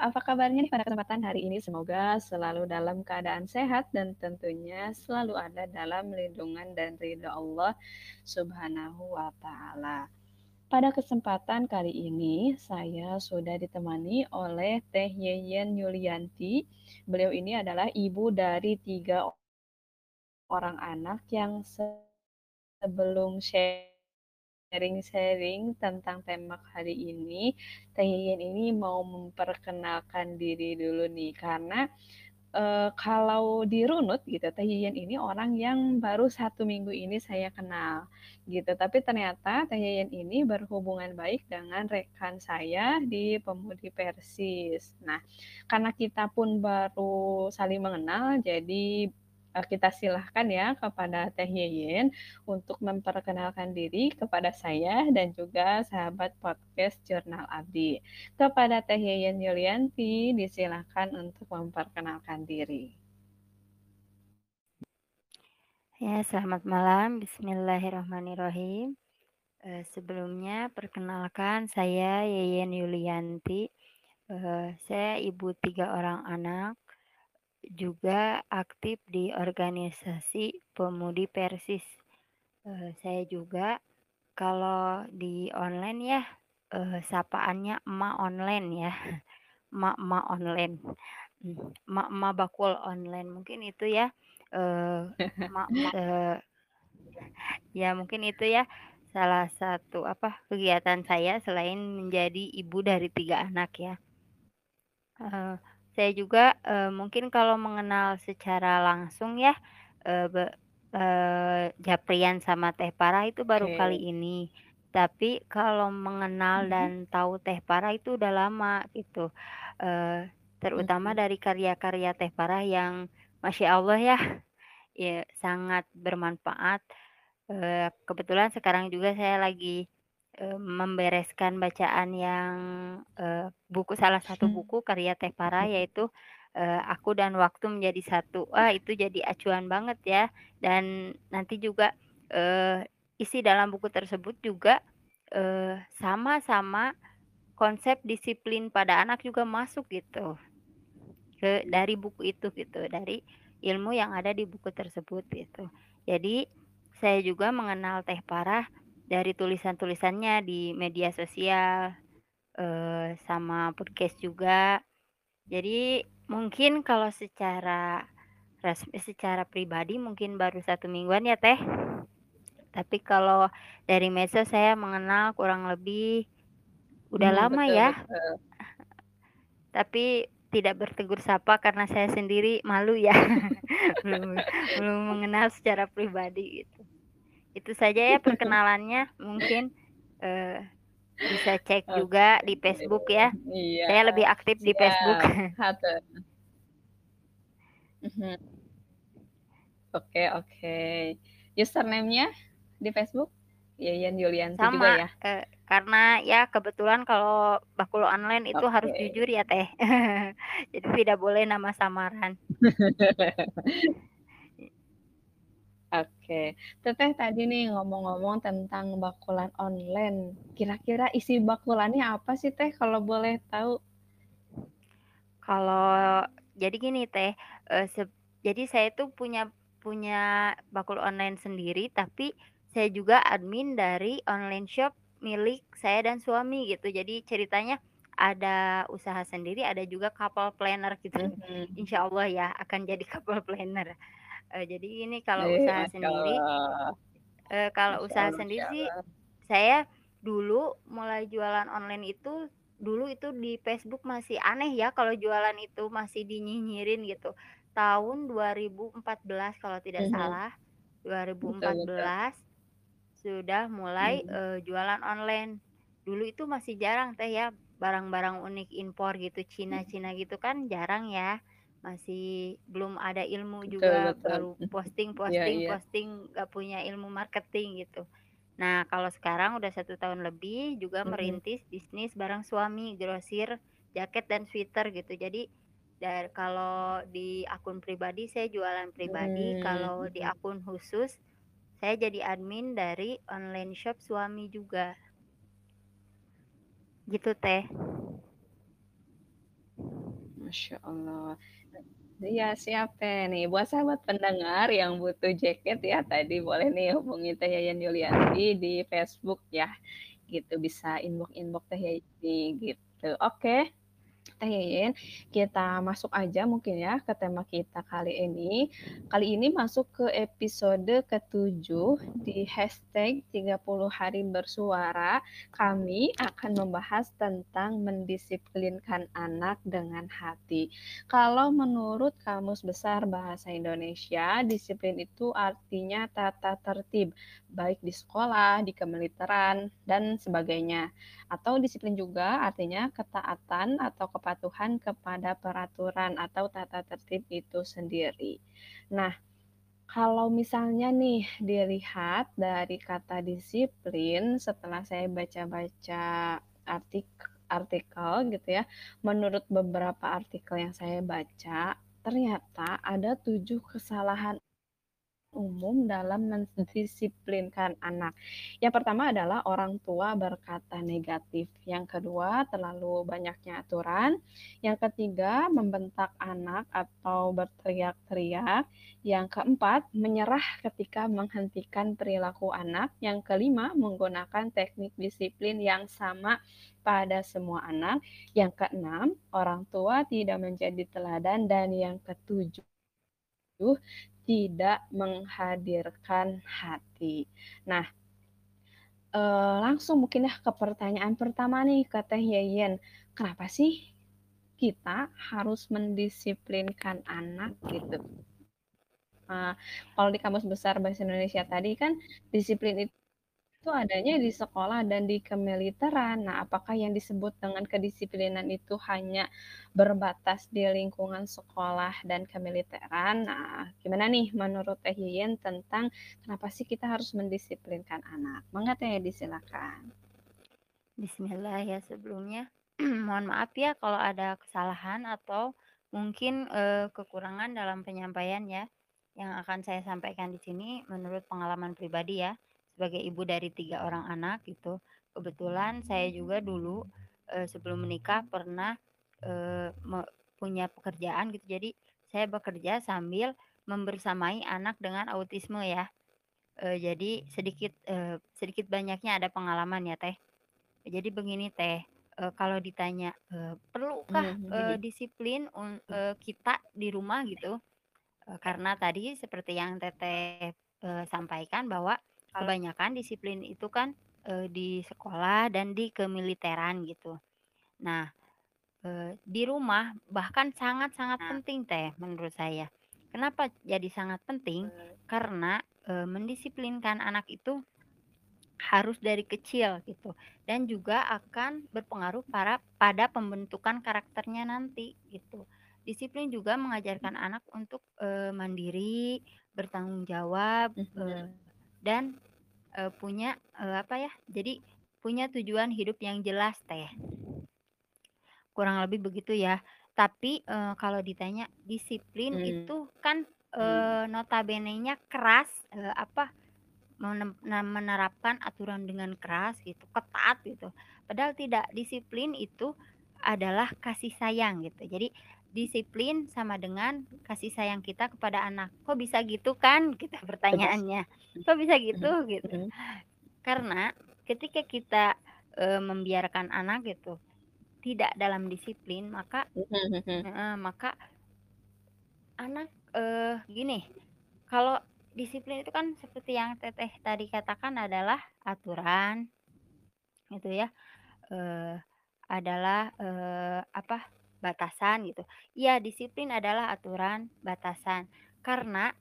Apa kabarnya nih pada kesempatan hari ini? Semoga selalu dalam keadaan sehat dan tentunya selalu ada dalam lindungan dan ridho Allah Subhanahu wa taala. Pada kesempatan kali ini saya sudah ditemani oleh Teh Yeyen Yulianti. Beliau ini adalah ibu dari tiga orang anak yang sebelum share sharing-sharing tentang tema hari ini, Teh ini mau memperkenalkan diri dulu nih, karena e, kalau dirunut gitu, Teh ini orang yang baru satu minggu ini saya kenal gitu. Tapi ternyata Teh Yeyen ini berhubungan baik dengan rekan saya di Pemudi Persis. Nah, karena kita pun baru saling mengenal, jadi kita silahkan ya kepada Teh Yeyen untuk memperkenalkan diri kepada saya dan juga sahabat podcast Jurnal Abdi. Kepada Teh Yeyen Yulianti, disilahkan untuk memperkenalkan diri. Ya, selamat malam. Bismillahirrahmanirrahim. Uh, sebelumnya, perkenalkan saya Yeyen Yulianti. Uh, saya ibu tiga orang anak juga aktif di organisasi Pemudi Persis. Uh, saya juga kalau di online ya uh, sapaannya emak online ya. Emak-emak online. Hmm, emak-emak bakul online mungkin itu ya. Uh, emak-emak uh, ya mungkin itu ya salah satu apa kegiatan saya selain menjadi ibu dari tiga anak ya. Uh, saya juga, uh, mungkin kalau mengenal secara langsung ya, uh, be uh, Japrian sama Teh Parah itu baru okay. kali ini. Tapi kalau mengenal -hmm. dan tahu Teh Parah itu udah lama gitu, uh, terutama -hmm. dari karya-karya Teh Parah yang Masya Allah ya, ya sangat bermanfaat. Uh, kebetulan sekarang juga saya lagi membereskan bacaan yang uh, buku salah satu hmm. buku karya Teh Para yaitu uh, Aku dan Waktu Menjadi Satu. Wah, itu jadi acuan banget ya. Dan nanti juga uh, isi dalam buku tersebut juga sama-sama uh, konsep disiplin pada anak juga masuk gitu. Ke dari buku itu gitu, dari ilmu yang ada di buku tersebut gitu. Jadi saya juga mengenal Teh Parah dari tulisan-tulisannya di media sosial, uh, sama podcast juga. Jadi mungkin kalau secara resmi secara pribadi mungkin baru satu mingguan ya, Teh. Tapi kalau dari medsos saya mengenal kurang lebih udah hmm, lama betul, ya. Betul. Tapi tidak bertegur sapa karena saya sendiri malu ya. belum belum mengenal secara pribadi gitu. Itu saja ya perkenalannya mungkin uh, bisa cek juga di Facebook ya. Iya. Saya lebih aktif di Facebook. Mhm. Oke, oke. Username-nya di Facebook? Yayan Yulianti Sama, juga ya? Uh, karena ya kebetulan kalau bakul online itu okay. harus jujur ya teh. Jadi tidak boleh nama samaran. Oke. Teteh tadi nih ngomong-ngomong tentang bakulan online. Kira-kira isi bakulannya apa sih Teh kalau boleh tahu? Kalau jadi gini Teh, uh, jadi saya tuh punya punya bakul online sendiri, tapi saya juga admin dari online shop milik saya dan suami gitu. Jadi ceritanya ada usaha sendiri, ada juga couple planner gitu. -hmm. Insya Allah ya akan jadi couple planner. Uh, jadi ini kalau Eh, usaha Masya sendiri uh, kalau Masya usaha Allah sendiri sih, saya dulu mulai jualan online itu, dulu itu di Facebook masih aneh ya kalau jualan itu masih dinyinyirin gitu. Tahun 2014 kalau tidak Mhm. salah, Betul betul. 2014 sudah mulai, Mhm. uh, jualan online. Dulu itu masih jarang Teh ya, barang-barang unik impor gitu. Cina-Cina gitu kan jarang ya. Masih belum ada ilmu juga, betul. baru posting Iya posting iya. posting, nggak punya ilmu marketing gitu. Nah, kalau sekarang udah satu tahun lebih juga Mhm. merintis bisnis barang suami, grosir jaket dan sweater gitu. Jadi dar kalau di akun pribadi saya jualan pribadi, Mmm, kalau di akun khusus saya jadi admin dari online shop suami juga. Gitu, Teh. Masya Allah. Iya siap teh nih, buat sahabat pendengar yang butuh jaket ya tadi boleh nih hubungi Teh Yayan Yulianti di Facebook ya, gitu bisa inbox-inbox Teh Yayan gitu. Oke. Teh Yeyen, kita masuk aja mungkin ya ke tema kita kali ini. Kali ini masuk ke episode ke-7 di hashtag 30 hari bersuara. Kami akan membahas tentang mendisiplinkan anak dengan hati. Kalau menurut Kamus Besar Bahasa Indonesia, disiplin itu artinya tata tertib, baik di sekolah, di kemiliteran, dan sebagainya. Atau disiplin juga artinya ketaatan atau kepatuhan kepada peraturan atau tata tertib itu sendiri. Nah, kalau misalnya nih dilihat dari kata disiplin setelah saya baca-baca artikel artikel gitu ya, menurut beberapa artikel yang saya baca, ternyata ada tujuh kesalahan umum dalam mendisiplinkan anak. Yang pertama adalah orang tua berkata negatif. Yang kedua, terlalu banyaknya aturan. Yang ketiga, membentak anak atau berteriak-teriak. Yang keempat, menyerah ketika menghentikan perilaku anak. Yang kelima, menggunakan teknik disiplin yang sama pada semua anak. Yang keenam, orang tua tidak menjadi teladan. Dan yang ketujuh, tidak menghadirkan hati. Nah, eh, langsung mungkin ya ke pertanyaan pertama nih ke Teh Yeyen. Kenapa sih kita harus mendisiplinkan anak gitu? Nah, kalau di Kamus Besar Bahasa Indonesia tadi kan disiplin itu itu adanya di sekolah dan di kemiliteran. Nah, apakah yang disebut dengan kedisiplinan itu hanya berbatas di lingkungan sekolah dan kemiliteran? Nah, gimana nih menurut Teh Yeyen tentang kenapa sih kita harus mendisiplinkan anak? Mangga Teh, disilakan. Bismillah ya sebelumnya. Mohon maaf ya kalau ada kesalahan atau mungkin eh, kekurangan dalam penyampaian ya. Yang akan saya sampaikan di sini menurut pengalaman pribadi ya sebagai ibu dari tiga orang anak gitu. Kebetulan saya juga dulu e, sebelum menikah pernah e, me, punya pekerjaan gitu. Jadi saya bekerja sambil membersamai anak dengan autisme ya. E, jadi sedikit e, sedikit banyaknya ada pengalaman ya teh. Jadi begini teh, e, kalau ditanya e, perlukah e, disiplin e, kita di rumah gitu? E, karena tadi seperti yang teteh e, sampaikan bahwa Kebanyakan disiplin itu kan, eee, di sekolah dan di kemiliteran gitu. Nah, eee, di rumah bahkan sangat-sangat Nah. penting Teh menurut saya. Kenapa jadi sangat penting? Karena, eee, mendisiplinkan anak itu harus dari kecil gitu dan juga akan berpengaruh para pada pembentukan karakternya nanti gitu. Disiplin juga mengajarkan anak untuk, eee, mandiri, bertanggung jawab, eee dan, eee, punya, eee, apa ya, jadi punya tujuan hidup yang jelas teh. Kurang lebih begitu ya. Tapi, eee, kalau ditanya disiplin Mmm. itu kan, eee, notabene-nya keras, eee, apa, menerapkan aturan dengan keras gitu, ketat gitu. Padahal tidak, disiplin itu adalah kasih sayang gitu. Jadi disiplin sama dengan kasih sayang kita kepada anak. Kok bisa gitu kan? Gitu pertanyaannya. Kok bisa gitu? Gitu. Karena ketika kita, eee, membiarkan anak gitu, tidak dalam disiplin maka heeh, maka anak, eee, gini, kalau disiplin itu kan seperti yang Teteh tadi katakan adalah aturan, gitu ya, eee, adalah, eee, apa, batasan gitu. Iya, disiplin adalah aturan, batasan. Karena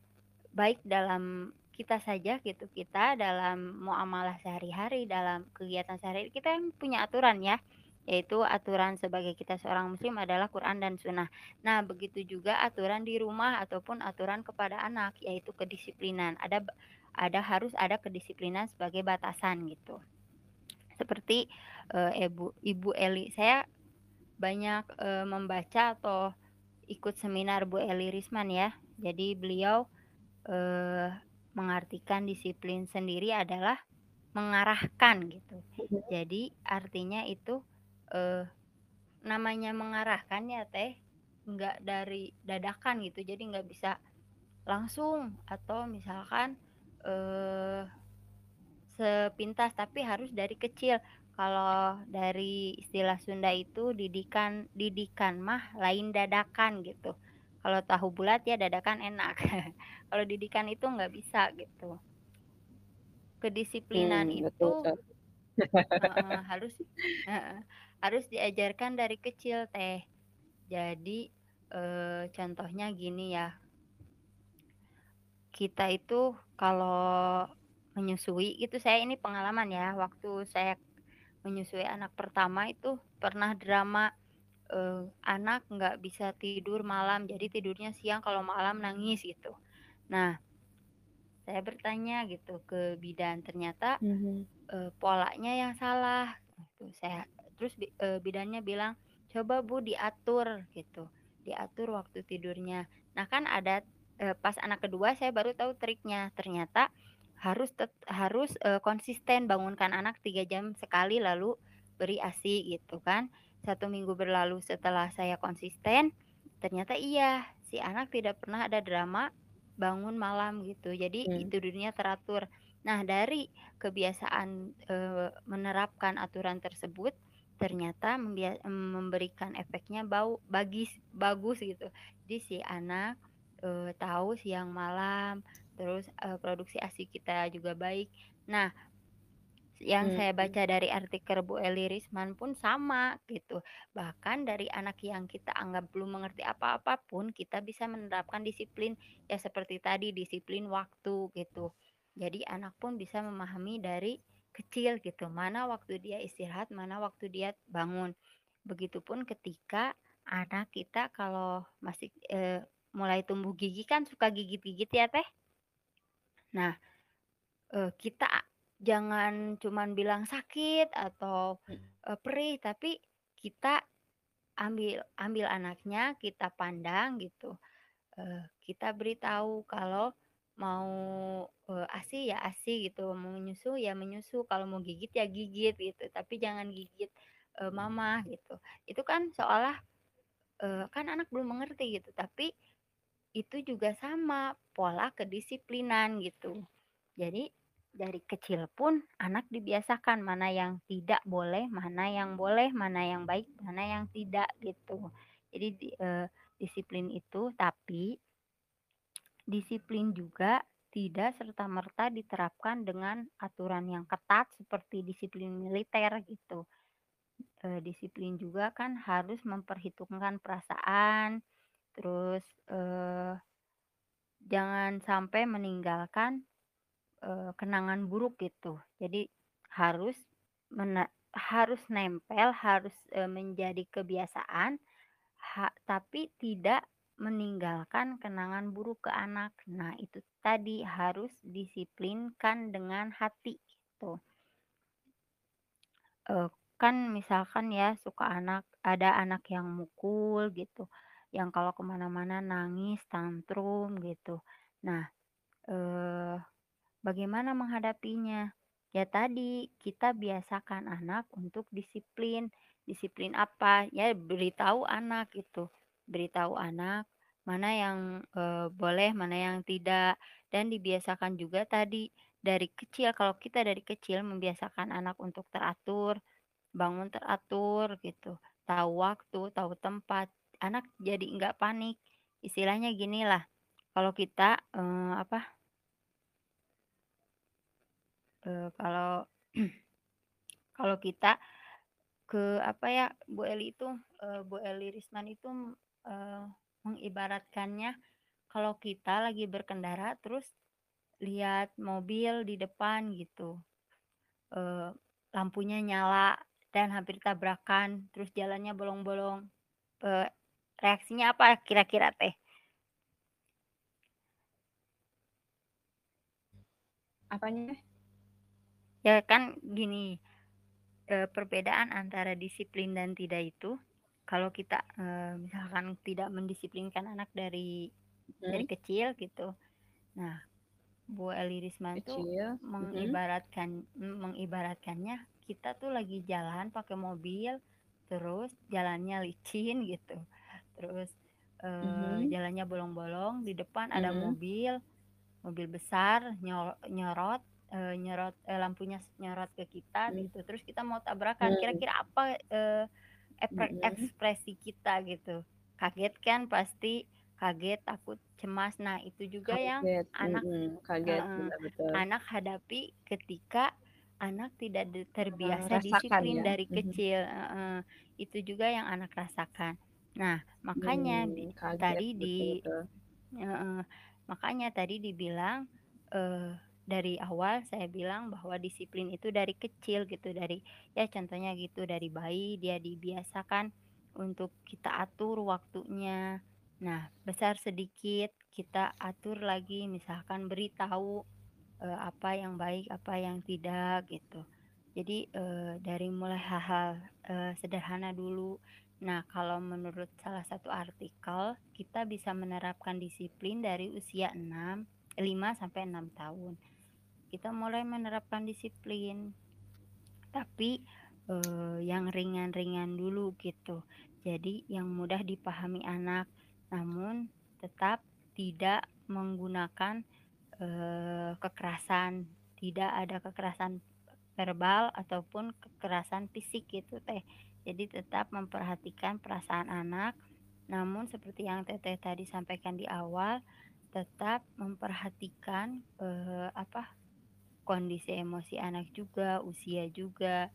baik dalam kita saja gitu, kita dalam muamalah sehari-hari, dalam kegiatan sehari-hari, kita kan punya aturan ya, yaitu aturan sebagai kita seorang muslim adalah Quran dan Sunnah. Nah, begitu juga aturan di rumah ataupun aturan kepada anak, yaitu kedisiplinan. Ada ada harus ada kedisiplinan sebagai batasan gitu. Seperti, eee, Ibu Ibu Eli, saya banyak, eee, membaca atau ikut seminar Bu Eli Risman ya. Jadi beliau, eee, mengartikan disiplin sendiri adalah mengarahkan gitu. Jadi artinya itu, eee, namanya mengarahkan ya Teh, nggak dari dadakan gitu, jadi nggak bisa langsung atau misalkan, sepintas, tapi harus dari kecil. Kalau dari istilah Sunda itu didikan didikan mah lain dadakan gitu. Kalau tahu bulat ya dadakan enak. Kalau didikan itu nggak bisa gitu. Kedisiplinan Hmm, itu betul. heeh, harus heeh, harus diajarkan dari kecil Teh. Jadi, eee, contohnya gini ya kita itu kalau menyusui itu saya ini pengalaman ya, waktu saya menyusui anak pertama itu pernah drama, eee, anak nggak bisa tidur malam, jadi tidurnya siang, kalau malam nangis gitu. Nah, saya bertanya gitu ke bidan, ternyata, Mhm. eee, polanya yang salah gitu. Saya terus eee, bidannya bilang, "Coba Bu diatur," gitu, "diatur waktu tidurnya." Nah kan ada eee, pas anak kedua saya baru tahu triknya, ternyata harus tet harus, eee, konsisten bangunkan anak 3 jam sekali lalu beri ASI gitu kan. 1 minggu berlalu setelah saya konsisten, ternyata iya, si anak tidak pernah ada drama bangun malam gitu, jadi Mmm. tidurnya teratur. Nah dari kebiasaan, menerapkan aturan tersebut, ternyata memberikan efeknya bau bagis bagus gitu. Jadi si anak, tahu siang malam, terus, eee, produksi ASI kita juga baik. Nah, yang saya Mhm. baca dari artikel Bu Eli Risman pun sama gitu, bahkan dari anak yang kita anggap belum mengerti apa-apa pun kita bisa menerapkan disiplin, ya seperti tadi disiplin waktu gitu. Jadi anak pun bisa memahami dari kecil gitu, mana waktu dia istirahat, mana waktu dia bangun. Begitupun ketika anak kita kalau masih, eee, mulai tumbuh gigi kan suka gigit-gigit ya Teh. Nah, eee, kita jangan cuman bilang sakit atau, Mhm. eee, perih, tapi kita ambil ambil anaknya, kita pandang gitu, eee, kita beritahu kalau mau, eee, ASI ya ASI gitu, mau menyusu ya menyusu, kalau mau gigit ya gigit gitu, tapi jangan gigit, eee, mama gitu. Itu kan seolah, eee, kan anak belum mengerti gitu, tapi itu juga sama pola kedisiplinan gitu. Jadi dari kecil pun anak dibiasakan mana yang tidak boleh, mana yang boleh, mana yang baik, mana yang tidak gitu. Jadi di eee, disiplin itu tapi disiplin juga tidak serta-merta diterapkan dengan aturan yang ketat seperti disiplin militer gitu. Eee, disiplin juga kan harus memperhitungkan perasaan, terus, eee, jangan sampai meninggalkan, eee, kenangan buruk gitu. Jadi harus mene harus nempel, harus, eee, menjadi kebiasaan, ha tapi tidak meninggalkan kenangan buruk ke anak. Nah itu tadi harus disiplinkan dengan hati gitu. Kan misalkan ya suka anak ada anak yang mukul gitu, yang kalau ke mana-mana nangis, tantrum gitu. Nah, eee, bagaimana menghadapinya? Ya tadi, kita biasakan anak untuk disiplin. Disiplin apa? Ya beritahu anak gitu, beritahu anak mana yang, eee, boleh, mana yang tidak, dan dibiasakan juga tadi dari kecil, kalau kita dari kecil membiasakan anak untuk teratur, bangun teratur gitu, tahu waktu, tahu tempat, anak jadi nggak panik. Istilahnya ginilah, kalau kita, eee, apa eee, kalau kalau kita ke apa ya, Bu Eli itu, eee, Bu Eli Risman itu, eee, mengibaratkannya kalau kita lagi berkendara terus lihat mobil di depan gitu, eee, lampunya nyala dan hampir tabrakan, terus jalannya bolong-bolong, eee, reaksinya apa kira-kira Teh? Apanya? Ya kan gini, eee, perbedaan antara disiplin dan tidak itu, kalau kita, eee, misalkan tidak mendisiplinkan anak dari dari Mhm. kecil gitu. Nah, Bu Eli Risman tuh mhm. mengibaratkan mengibaratkannya kita tuh lagi jalan pakai mobil, terus jalannya licin gitu, terus eee, Mhm. jalannya bolong-bolong, di depan ada Mhm. mobil, mobil besar nyo nyorot, eee, nyorot eee, lampunya nyorot ke kita Mmm. gitu, terus kita mau tabrakan, Mmm. kira-kira apa, epre Mhm. ekspresi kita gitu? Kaget kan pasti, kaget, takut, cemas. Nah, itu juga yang Kaget, anak mhm, kaget, bener betul. anak hadapi ketika anak tidak terbiasa rasakan disiplin ya? dari Mhm. kecil heeh, itu juga yang anak rasakan. Nah, makanya di Mmm, kaget, tadi di betul. heeh, makanya tadi dibilang, eee, dari awal saya bilang bahwa disiplin itu dari kecil gitu, dari ya contohnya gitu, dari bayi dia dibiasakan untuk kita atur waktunya. Nah, besar sedikit kita atur lagi, misalkan beritahu, eee, apa yang baik, apa yang tidak, gitu. Jadi, eee, dari mulai hal-hal, eee, sederhana dulu. Nah, kalau menurut salah satu artikel, kita bisa menerapkan disiplin dari usia 6 5 sampai 6 tahun. Kita mulai menerapkan disiplin. Tapi, eee, yang ringan-ringan dulu gitu. Jadi yang mudah dipahami anak, namun tetap tidak menggunakan, eee, kekerasan, tidak ada kekerasan verbal ataupun kekerasan fisik gitu, Teh. Jadi tetap memperhatikan perasaan anak, namun seperti yang Teteh tadi sampaikan di awal, tetap memperhatikan, eee, apa, kondisi emosi anak juga, usia juga,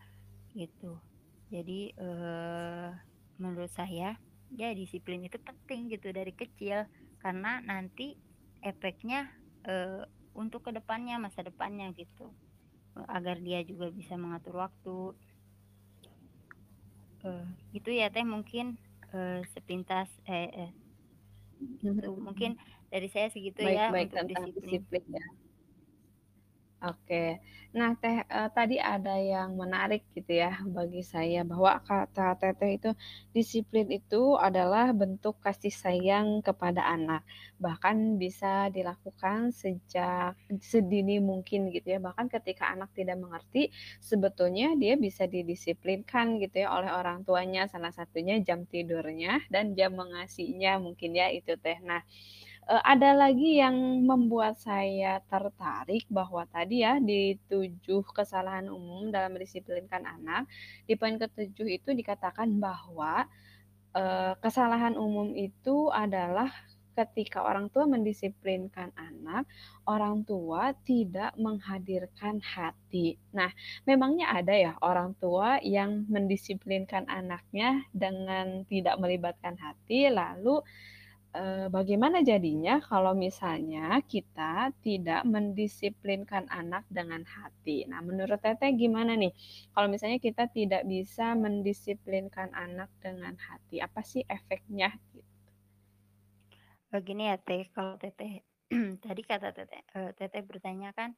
gitu. Jadi, eee, menurut saya, ya disiplin itu penting gitu dari kecil, karena nanti efeknya, eee, untuk ke depannya, masa depannya gitu, agar dia juga bisa mengatur waktu. Eee, gitu ya, Teh, mungkin, eee, sepintas eh eh itu, mhm. mungkin dari saya segitu Baik ya baik, untuk disiplin. disiplin ya. Oke. Nah, Teh, eee, tadi ada yang menarik gitu ya bagi saya, bahwa kata Teteh itu, disiplin itu adalah bentuk kasih sayang kepada anak. Bahkan bisa dilakukan sejak sedini mungkin gitu ya, bahkan ketika anak tidak mengerti, sebetulnya dia bisa didisiplinkan gitu ya oleh orang tuanya, salah satunya jam tidurnya dan jam mengasihnya mungkin ya itu, Teh. Nah, ada lagi yang membuat saya tertarik bahwa tadi ya, di 7 kesalahan umum dalam mendisiplinkan anak, di poin ke-7 itu dikatakan bahwa, eee, kesalahan umum itu adalah ketika orang tua mendisiplinkan anak, orang tua tidak menghadirkan hati. Nah, memangnya ada ya orang tua yang mendisiplinkan anaknya dengan tidak melibatkan hati, lalu, bagaimana jadinya kalau misalnya kita tidak mendisiplinkan anak dengan hati? Nah, menurut Teteh gimana nih, kalau misalnya kita tidak bisa mendisiplinkan anak dengan hati, apa sih efeknya? Gitu. Oh, gini ya, Teh, kalau Teteh tadi kata Teteh eee, Teteh bertanya kan,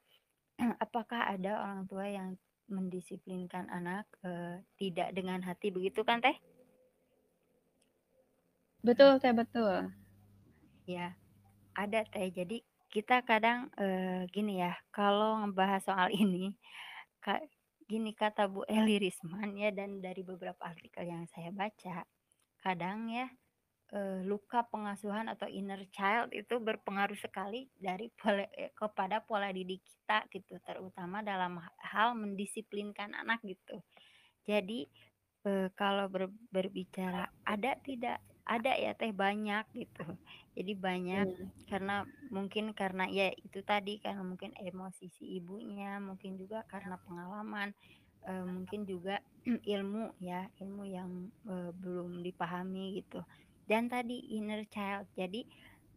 apakah ada orang tua yang mendisiplinkan anak, tidak dengan hati, begitu kan, Teh? Betul, Teh, betul. Ya, ada, Teh. Jadi kita kadang, eee, gini ya, kalau ngebahas soal ini, ka gini kata Bu Eli Risman ya dan dari beberapa artikel yang saya baca, kadang ya, eee, luka pengasuhan atau inner child itu berpengaruh sekali dari pole eee, kepada pola didik kita gitu, terutama dalam ha hal mendisiplinkan anak gitu. Jadi, eee, kalau ber berbicara ada tidak? Ada ya, Teh, banyak gitu. Jadi banyak Mmm. karena mungkin karena ya itu tadi, karena mungkin emosi si ibunya, mungkin juga karena pengalaman, eee, mungkin juga ilmu ya, ilmu yang, eee, belum dipahami gitu. Dan tadi inner child, jadi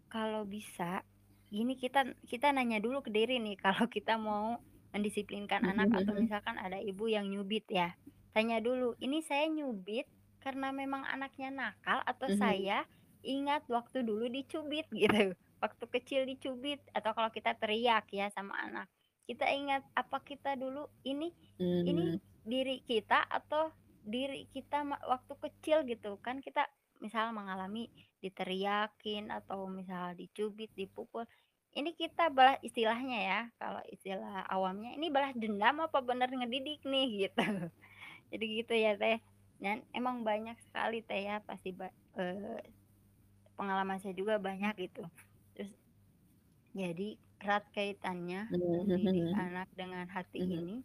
kalau bisa, ini kita kita nanya dulu ke diri nih kalau kita mau mendisiplinkan Mhm anak atau mhm. misalkan ada ibu yang nyubit ya, tanya dulu, "Ini saya nyubit karena memang anaknya nakal atau Mhm. saya ingat waktu dulu dicubit?" Gitu. Waktu kecil dicubit atau kalau kita teriak ya sama anak, kita ingat, apa kita dulu ini ini Mmm. diri kita atau diri kita waktu kecil gitu, kan kita misal mengalami diteriakin atau misal dicubit, dipukul, ini kita balas istilahnya ya, kalau istilah awamnya, ini balas dendam apa bener ngedidik nih? Gitu. Jadi gitu ya, Teh. Dan emang banyak sekali, Teh, ya pasti eee pengalaman saya juga banyak gitu. Terus jadi erat kaitannya Mhm mendidik mhm. anak dengan hati Mhm. ini,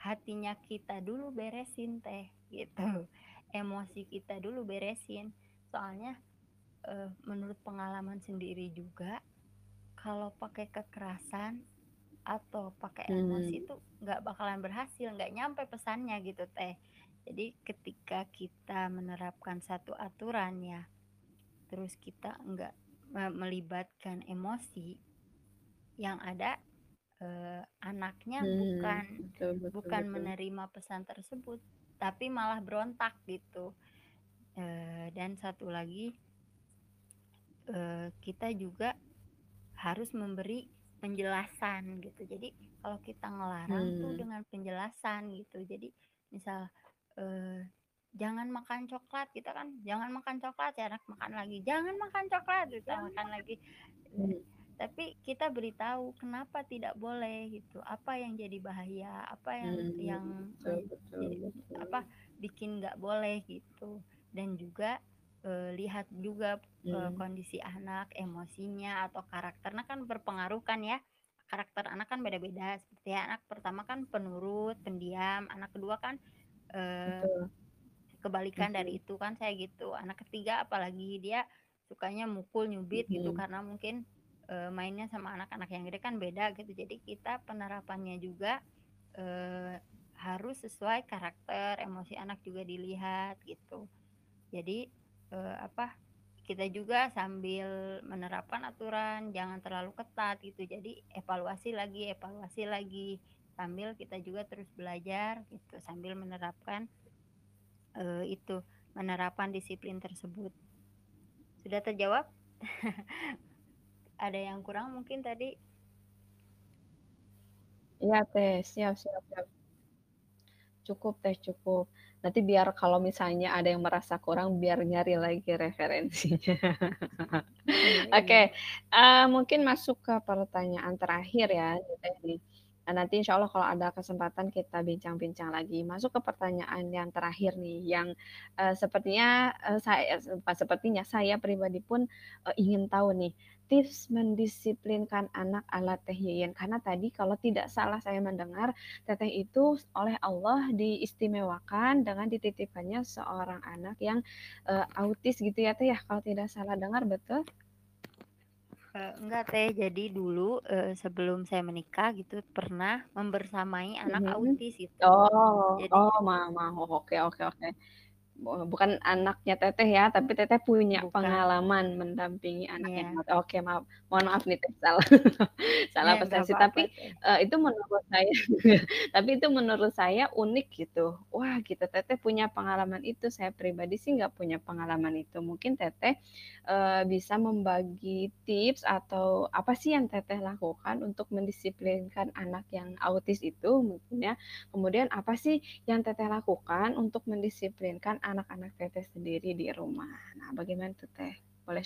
hatinya kita dulu beresin Teh, gitu. Emosi kita dulu beresin. Soalnya, eee, menurut pengalaman sendiri juga, kalau pakai kekerasan atau pakai emosi itu nggak bakalan berhasil, nggak nyampe pesannya gitu Teh. Jadi ketika kita menerapkan satu aturan ya, terus kita nggak me melibatkan emosi, yang ada, eee, anaknya Mmm, bukan betul betul bukan betul. menerima pesan tersebut, tapi malah berontak gitu. Eee, dan satu lagi eee, kita juga harus memberi penjelasan gitu. Jadi kalau kita ngelarang tuh Mmm. dengan penjelasan gitu. Jadi misal, eee, "Jangan makan coklat," kita kan, "Jangan makan coklat," si anak makan lagi, "Jangan makan coklat," kita makan lagi. Mmm. tapi kita beritahu kenapa tidak boleh gitu, apa yang jadi bahaya, apa yang Mmm, yang betul men betul jadi apa, betul. bikin nggak boleh gitu. Dan juga, eee, lihat juga, eee, Mmm. kondisi anak, emosinya atau karakternya kan berpengaruh kan ya. Karakter anak kan beda-beda, seperti anak pertama kan penurut, pendiam, anak kedua kan, Betul. kebalikan dari Mhm. itu kan saya gitu. Anak ketiga apalagi dia sukanya mukul, nyubit gitu Mhm. karena mungkin, eee, mainnya sama anak-anak yang gede kan beda gitu. Jadi kita penerapannya juga, eee, harus sesuai karakter, emosi anak juga dilihat gitu. Jadi, eee, apa, kita juga sambil menerapkan aturan jangan terlalu ketat gitu. Jadi evaluasi lagi evaluasi lagi, sambil kita juga terus belajar gitu, sambil menerapkan eee, itu, penerapan disiplin tersebut. Sudah terjawab? Ada yang kurang mungkin tadi? Iya Teh, siap siap siap. Cukup Teh, cukup. Nanti biar kalau misalnya ada yang merasa kurang, biar nyari lagi referensinya. Iya Oke, iya. eee, mungkin masuk ke pertanyaan terakhir ya Teh Eee, nanti insya Allah kalau ada kesempatan kita bincang-bincang lagi. Masuk ke pertanyaan yang terakhir nih, yang, eee, sepertinya, eee, saya bukan sepertinya, saya pribadi pun, eee, ingin tahu nih, tips mendisiplinkan anak ala Teh Yeyen. Karena tadi kalau tidak salah saya mendengar, Teteh itu oleh Allah diistimewakan dengan dititipkannya seorang anak yang, eee, autis gitu ya Teh ya, kalau tidak salah dengar, betul? Eee, enggak Teh, jadi dulu, eee, sebelum saya menikah gitu, pernah membersamai anak Mhm. autis gitu. Oh Jadi oh, ma ma oke oke oke. Bukan anaknya Teteh ya, tapi Teteh punya Bukan. pengalaman mendampingi anak yang Iya. oke maaf, mohon maaf nih Teh, salah salah Iya, nggak persepsi. Tapi, eee, itu menurut saya tapi itu menurut saya unik gitu. Wah gitu, Teteh punya pengalaman itu, saya pribadi sih nggak punya pengalaman itu. Mungkin Teteh, eee, bisa membagi tips atau apa sih yang Teteh lakukan untuk mendisiplinkan anak yang autis itu mungkin ya. Kemudian apa sih yang Teteh lakukan untuk mendisiplinkan anak-anak Teteh sendiri di rumah. Nah, bagaimana tuh Teh? Boleh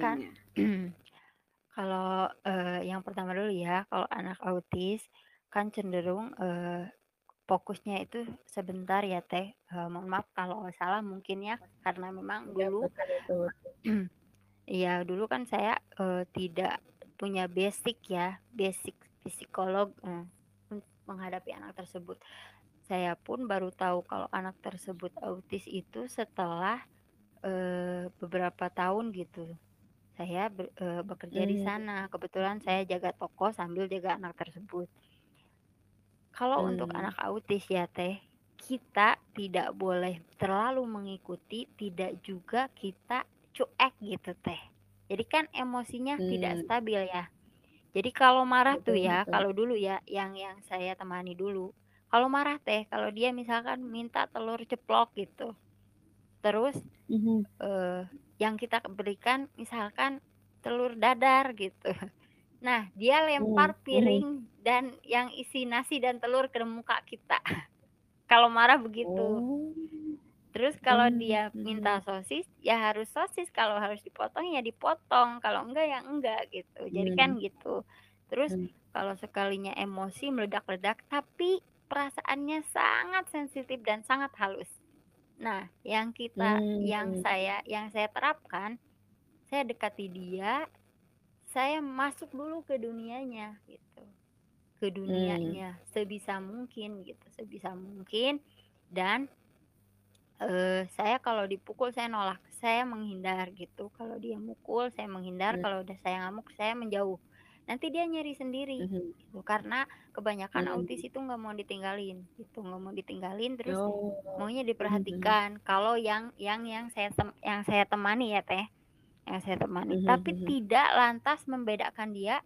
Kan sharing-sharing-nya. kalau, eee, yang pertama dulu ya, kalau anak autis kan cenderung, eee, fokusnya itu sebentar ya Teh, eee, mohon maaf kalau salah mungkin ya, karena memang Iya, dulu iya, dulu kan saya, eee, tidak punya basic ya, basic psikolog, untuk menghadapi anak tersebut. Saya pun baru tahu kalau anak tersebut autis itu setelah, eee, beberapa tahun gitu. Saya ber eee, bekerja di Mmm, sana, kebetulan saya jaga toko sambil jaga anak tersebut. Kalau untuk Mmm. anak autis ya Teh, kita tidak boleh terlalu mengikuti, tidak juga kita cuek gitu Teh. Jadi kan emosinya tidak Mmm. stabil ya. Jadi kalau marah tuh Betul ya, betul. kalau dulu ya, yang yang saya temani dulu, kalau marah Teh, kalau dia misalkan minta telur ceplok gitu, terus, Mhm. eee, yang kita berikan misalkan telur dadar gitu. Nah, dia lempar mhm. piring dan yang isi nasi dan telur ke muka kita. Kalau marah begitu. Oh. Terus kalau Mmm, dia minta mhm. sosis, ya harus sosis, kalau harus dipotong ya dipotong, kalau enggak ya enggak gitu. Jadi kan gitu. Terus Mmm. kalau sekalinya emosi meledak-ledak, tapi perasaannya sangat sensitif dan sangat halus. Nah, yang kita yang Mmm. saya yang saya terapkan, saya dekati dia, saya masuk dulu ke dunianya gitu. Ke Mmm. dunianya sebisa mungkin gitu, sebisa mungkin dan eee, saya kalau dipukul saya nolak, saya menghindar gitu. Kalau dia mukul saya menghindar, Mmm. kalau udah saya ngamuk saya menjauh. Nanti dia nyari sendiri Mhm. gitu, karena kebanyakan autis Mmm. itu nggak mau ditinggalin gitu, nggak mau ditinggalin terus Oh, maunya diperhatikan. Kalau yang yang yang saya tem yang saya temani ya Teh, yang saya temani, Mhm tapi mhm. tidak lantas membedakan dia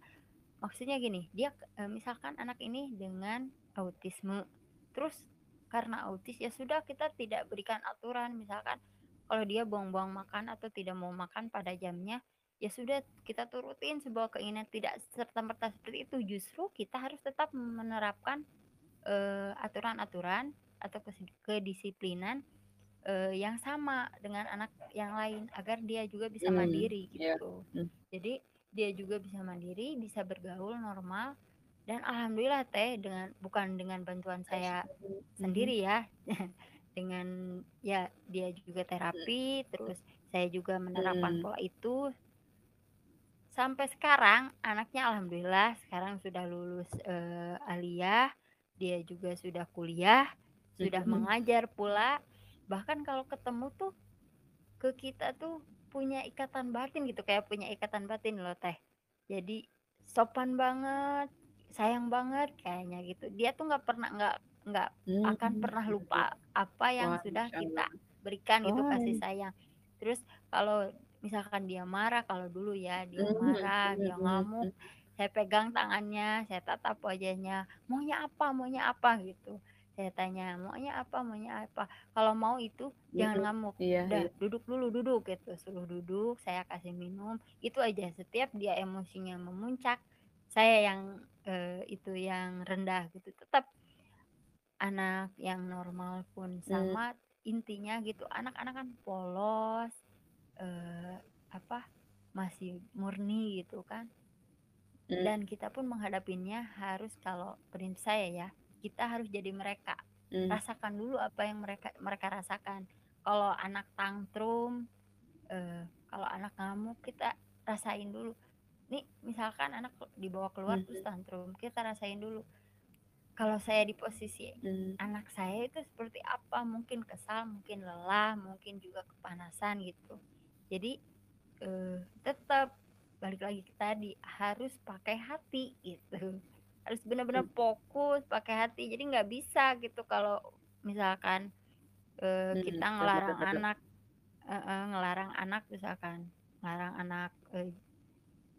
maksudnya gini, dia eee, misalkan anak ini dengan autisme, terus karena autis ya sudah kita tidak berikan aturan, misalkan kalau dia buang-buang makan atau tidak mau makan pada jamnya, ya sudah kita turutin sebuah keinginan, tidak serta-merta seperti itu. Justru kita harus tetap menerapkan, eee, aturan-aturan atau kesi kedisiplinan, eee, yang sama dengan anak yang lain agar dia juga bisa Mmm, mandiri iya, gitu. mmm. Jadi dia juga bisa mandiri, bisa bergaul normal dan alhamdulillah Teh dengan bukan dengan bantuan saya mhm. sendiri ya, dengan ya dia juga terapi, terus saya juga menerapkan Mmm. pola itu sampai sekarang anaknya alhamdulillah sekarang sudah lulus, eee, aliyah, dia juga sudah kuliah, sudah Mhm. mengajar pula, bahkan kalau ketemu tuh ke kita tuh punya ikatan batin gitu, kayak punya ikatan batin loh Teh. Jadi sopan banget, sayang banget kayaknya gitu. Dia tuh nggak pernah nggak nggak Mmm, akan pernah gitu. lupa apa yang Wah, sudah kita berikan gitu Oh, kasih iya. sayang. Terus kalau misalkan dia marah, kalau dulu ya dia Mmm, marah, dia ngamuk, saya pegang tangannya, saya tatap wajahnya, "Maunya apa maunya apa?" Gitu. Saya tanya, "Maunya apa maunya apa?" Kalau mau itu jangan Mhm, ngamuk, iya udah iya. duduk dulu, duduk gitu, suruh duduk, saya kasih minum, itu aja. Setiap dia emosinya memuncak, saya yang, eee, itu yang rendah gitu, tetap anak yang normal pun Mmm. sama, intinya gitu anak-anak kan polos, eee, apa, masih murni gitu kan. Mmm. Dan kita pun menghadapinya harus kalau prinsip saya ya, kita harus jadi mereka. Mmm. Rasakan dulu apa yang mereka mereka rasakan. Kalau anak tantrum, eee, kalau anak ngamuk kita rasain dulu. Nih misalkan anak dibawa keluar terus Mhm. tantrum, kita rasain dulu. Kalau saya di posisi Mmm. anak saya itu seperti apa, mungkin kesal, mungkin lelah, mungkin juga kepanasan gitu. Jadi, eee, tetap balik lagi ke tadi, harus pakai hati gitu. Harus benar-benar Mmm. fokus pakai hati, jadi nggak bisa gitu kalau misalkan, Mhm, kita betul ngelarang betul. anak heeh, ngelarang anak misalkan, ngelarang anak, eee,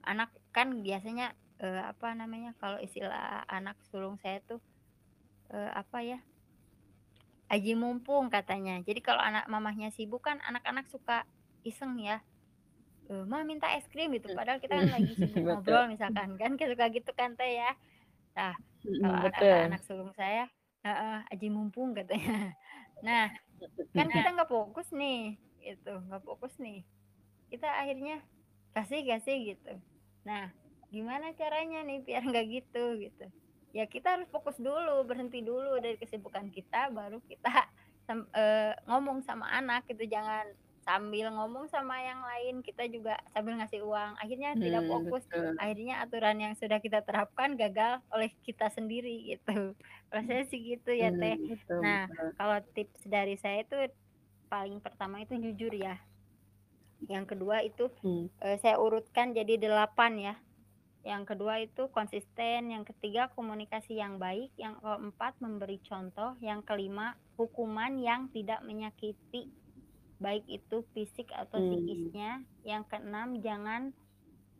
anak kan biasanya, eee, apa namanya, kalau istilah anak sulung saya tuh, eee, apa ya aji mumpung katanya. Jadi kalau anak mamahnya sibuk kan anak-anak suka iseng ya, eee, "Ma minta es krim," gitu, Mmm, padahal kita kan lagi sibuk ngobrol misalkan kan, suka gitu kan Teh ya. Nah, kalau Mhm, kata betul. anak sulung saya heeh, aji mumpung katanya. Nah, kan Mhm. kita nggak fokus nih, gitu, nggak fokus nih. Kita akhirnya kasih kasih gitu. Nah, gimana caranya nih biar nggak gitu, gitu. Ya kita harus fokus dulu, berhenti dulu dari kesibukan kita, baru kita sem eee, ngomong sama anak gitu, jangan sambil ngomong sama yang lain, kita juga sambil ngasih uang, akhirnya tidak Mmm, fokus, betul. akhirnya aturan yang sudah kita terapkan gagal oleh kita sendiri gitu. Saya sih gitu ya mmm, Teh. betul Nah, betul. kalau tips dari saya itu paling pertama itu jujur ya. Yang kedua itu, Mmm. eee, saya urutkan jadi 8 ya. Yang kedua itu konsisten, yang ketiga komunikasi yang baik, yang keempat memberi contoh, yang kelima hukuman yang tidak menyakiti, baik itu fisik atau Mmm. psikisnya, yang keenam jangan,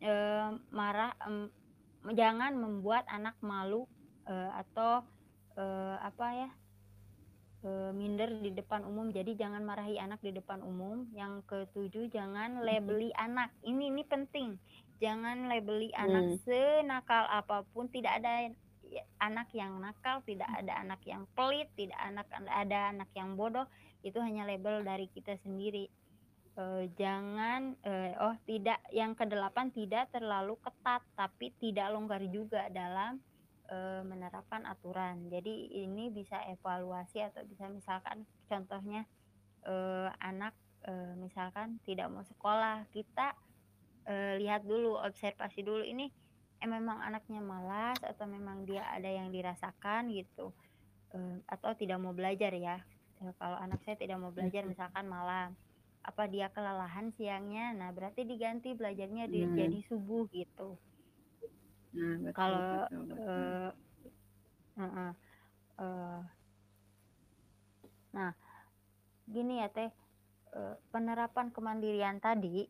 eee, marah mmm, jangan membuat anak malu, eee, atau, eee, apa ya eee, minder di depan umum, jadi jangan marahi anak di depan umum. Yang ketujuh jangan Mhm. labeli anak, ini ini penting, jangan labeli anak Mmm. senakal apa pun, tidak ada anak yang nakal, tidak ada anak yang pelit, tidak anak ada anak yang bodoh, itu hanya label dari kita sendiri. Eee, jangan eee, oh tidak yang ke-8 tidak terlalu ketat, tapi tidak longgar juga dalam, eee, menerapkan aturan. Jadi ini bisa evaluasi atau bisa misalkan contohnya, eee, anak, eee, misalkan tidak mau sekolah, kita uh, lihat dulu, observasi dulu ini eh, memang anaknya malas atau memang dia ada yang dirasakan gitu atau tidak mau belajar ya. Uh, kalau anak saya tidak mau belajar misalkan malam, apa dia kelelahan siangnya, nah berarti diganti belajarnya di, hmm. jadi subuh gitu. Nah, kalau uh, uh, uh, uh, nah gini ya teh. Uh, penerapan kemandirian tadi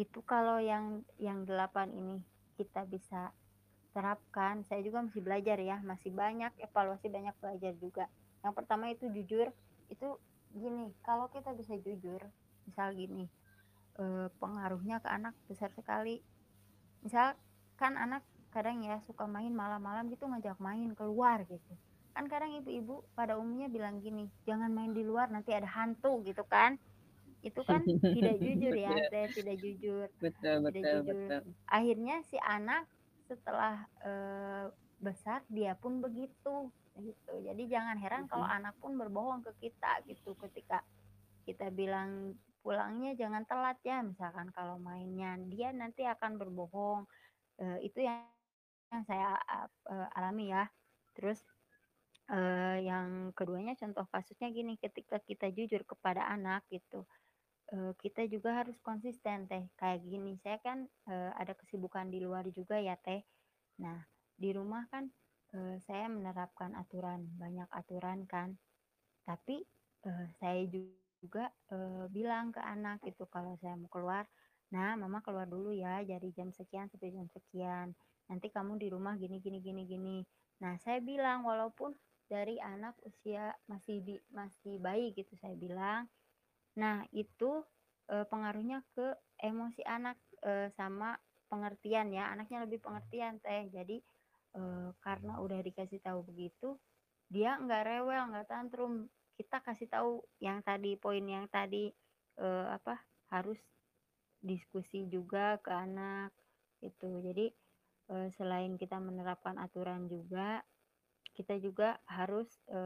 itu kalau yang yang delapan ini kita bisa terapkan saya juga masih belajar ya masih banyak evaluasi banyak belajar juga yang pertama itu jujur itu gini kalau kita bisa jujur misal gini eh, pengaruhnya ke anak besar sekali. Misal kan anak kadang ya suka main malam-malam gitu ngajak main keluar gitu. Kan kadang ibu-ibu pada umumnya bilang gini jangan main di luar nanti ada hantu gitu kan. Itu kan tidak jujur ya saya tidak jujur. Betul tidak betul jujur. betul. Akhirnya si anak setelah uh, besar dia pun begitu gitu. Jadi jangan heran kalau anak pun berbohong ke kita gitu. Ketika kita bilang pulangnya jangan telat ya. Misalkan kalau mainnya dia nanti akan berbohong. Uh, itu yang yang saya uh, alami ya. Terus uh, yang keduanya contoh kasusnya gini. Ketika kita jujur kepada anak gitu uh, kita juga harus konsisten teh. Kayak gini saya kan uh, ada kesibukan di luar juga ya teh. Nah di rumah kan uh, saya menerapkan aturan banyak aturan kan tapi uh, saya juga uh, bilang ke anak itu kalau saya mau keluar nah mama keluar dulu ya jadi jam sekian sampai jam sekian nanti kamu di rumah gini gini gini gini nah saya bilang walaupun dari anak usia masih di masih bayi gitu saya bilang Nah, itu e, pengaruhnya ke emosi anak e, sama pengertian ya. Anaknya lebih pengertian teh. Jadi e, karena udah dikasih tahu begitu, dia nggak rewel, nggak tantrum. Kita kasih tahu yang tadi poin yang tadi e, apa harus diskusi juga ke anak itu. Jadi e, selain kita menerapkan aturan juga kita juga harus e,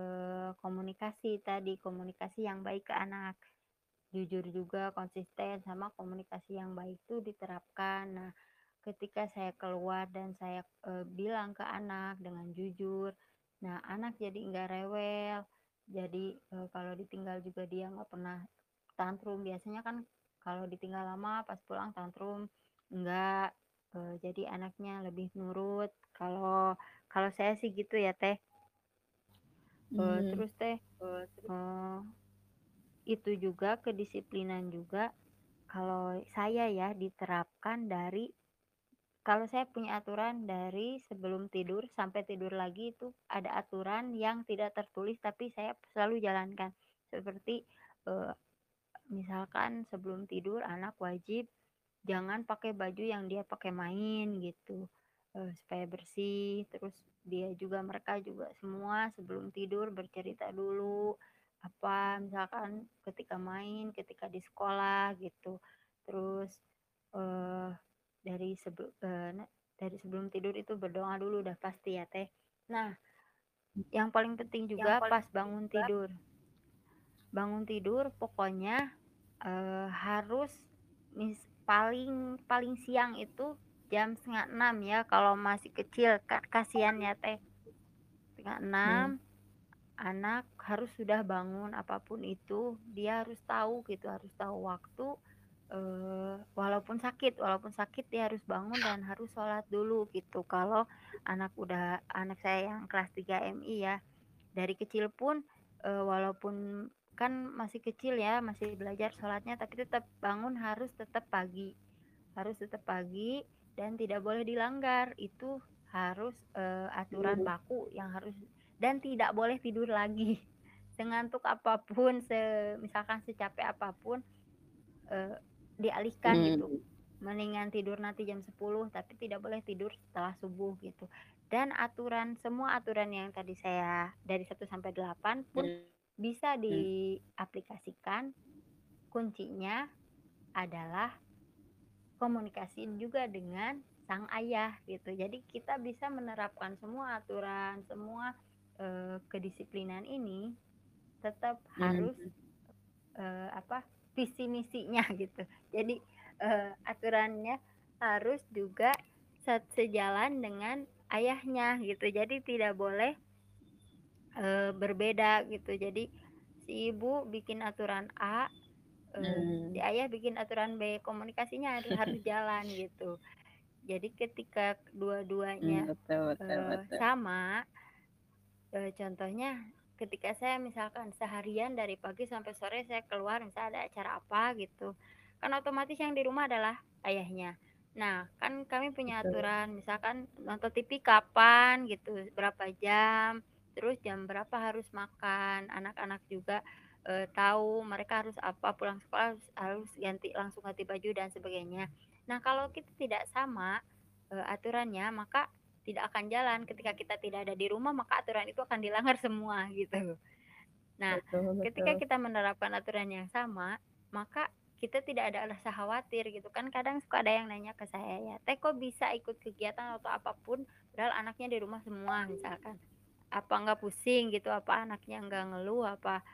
komunikasi tadi komunikasi yang baik ke anak jujur juga konsisten sama komunikasi yang baik itu diterapkan nah ketika saya keluar dan saya e, bilang ke anak dengan jujur nah anak jadi enggak rewel jadi e, kalau ditinggal juga dia nggak pernah tantrum. Biasanya kan kalau ditinggal lama pas pulang tantrum enggak e, jadi anaknya lebih nurut. Kalau kalau saya sih gitu ya teh. E, hmm. terus teh e, terus, itu juga kedisiplinan juga kalau saya ya diterapkan dari kalau saya punya aturan dari sebelum tidur sampai tidur lagi itu ada aturan yang tidak tertulis tapi saya selalu jalankan. Seperti eh, misalkan sebelum tidur anak wajib jangan pakai baju yang dia pakai main gitu eh, supaya bersih. Terus dia juga mereka juga semua sebelum tidur bercerita dulu apa misalkan ketika main ketika di sekolah gitu. Terus uh, dari sebelum uh, dari sebelum tidur itu berdoa dulu udah pasti ya teh. Nah yang paling penting juga paling pas bangun juga. tidur. Bangun tidur pokoknya uh, harus mis paling paling siang itu jam setengah enam ya kalau masih kecil kasihan ya teh. Setengah enam hmm. anak harus sudah bangun apa pun itu dia harus tahu gitu harus tahu waktu uh, walaupun sakit walaupun sakit dia harus bangun dan harus sholat dulu gitu. Kalau anak udah anak saya yang kelas 3 MI ya dari kecil pun uh, walaupun kan masih kecil ya masih belajar sholatnya tapi tetap bangun harus tetap pagi harus tetap pagi dan tidak boleh dilanggar. Itu harus uh, aturan baku yang harus dan tidak boleh tidur lagi. Sengantuk apa pun se misalkan secapek apa pun eh, dialihkan hmm. gitu mendingan tidur nanti jam 10 tapi tidak boleh tidur setelah subuh gitu dan aturan semua aturan yang tadi saya dari 1 sampai 8 pun hmm. bisa hmm. diaplikasikan kuncinya adalah komunikasi juga dengan sang ayah gitu jadi kita bisa menerapkan semua aturan semua uh, kedisiplinan ini tetap hmm. harus uh, apa visi misinya gitu. Jadi uh, aturannya harus juga sejalan dengan ayahnya gitu. Jadi tidak boleh uh, berbeda gitu. Jadi si ibu bikin aturan A, uh, hmm. si ayah bikin aturan B. Komunikasinya harus harus jalan gitu. Jadi ketika dua-duanya hmm, uh, sama, uh, contohnya ketika saya misalkan seharian dari pagi sampai sore saya keluar misalnya ada acara apa gitu, kan otomatis yang di rumah adalah ayahnya. Nah, kan kami punya aturan, misalkan nonton TV kapan gitu, berapa jam, terus jam berapa harus makan. Anak-anak juga e, tahu mereka harus apa, pulang sekolah harus, harus ganti langsung ganti baju dan sebagainya. Nah, kalau kita tidak sama e, aturannya, maka tidak akan jalan. Ketika kita tidak ada di rumah, maka aturan itu akan dilanggar semua gitu. Nah, betul, betul. ketika kita menerapkan aturan yang sama, maka kita tidak ada rasa khawatir gitu kan kadang suka ada yang nanya ke saya ya teh kok bisa ikut kegiatan atau apa pun padahal anaknya di rumah semua misalkan apa nggak pusing gitu apa anaknya nggak ngeluh apa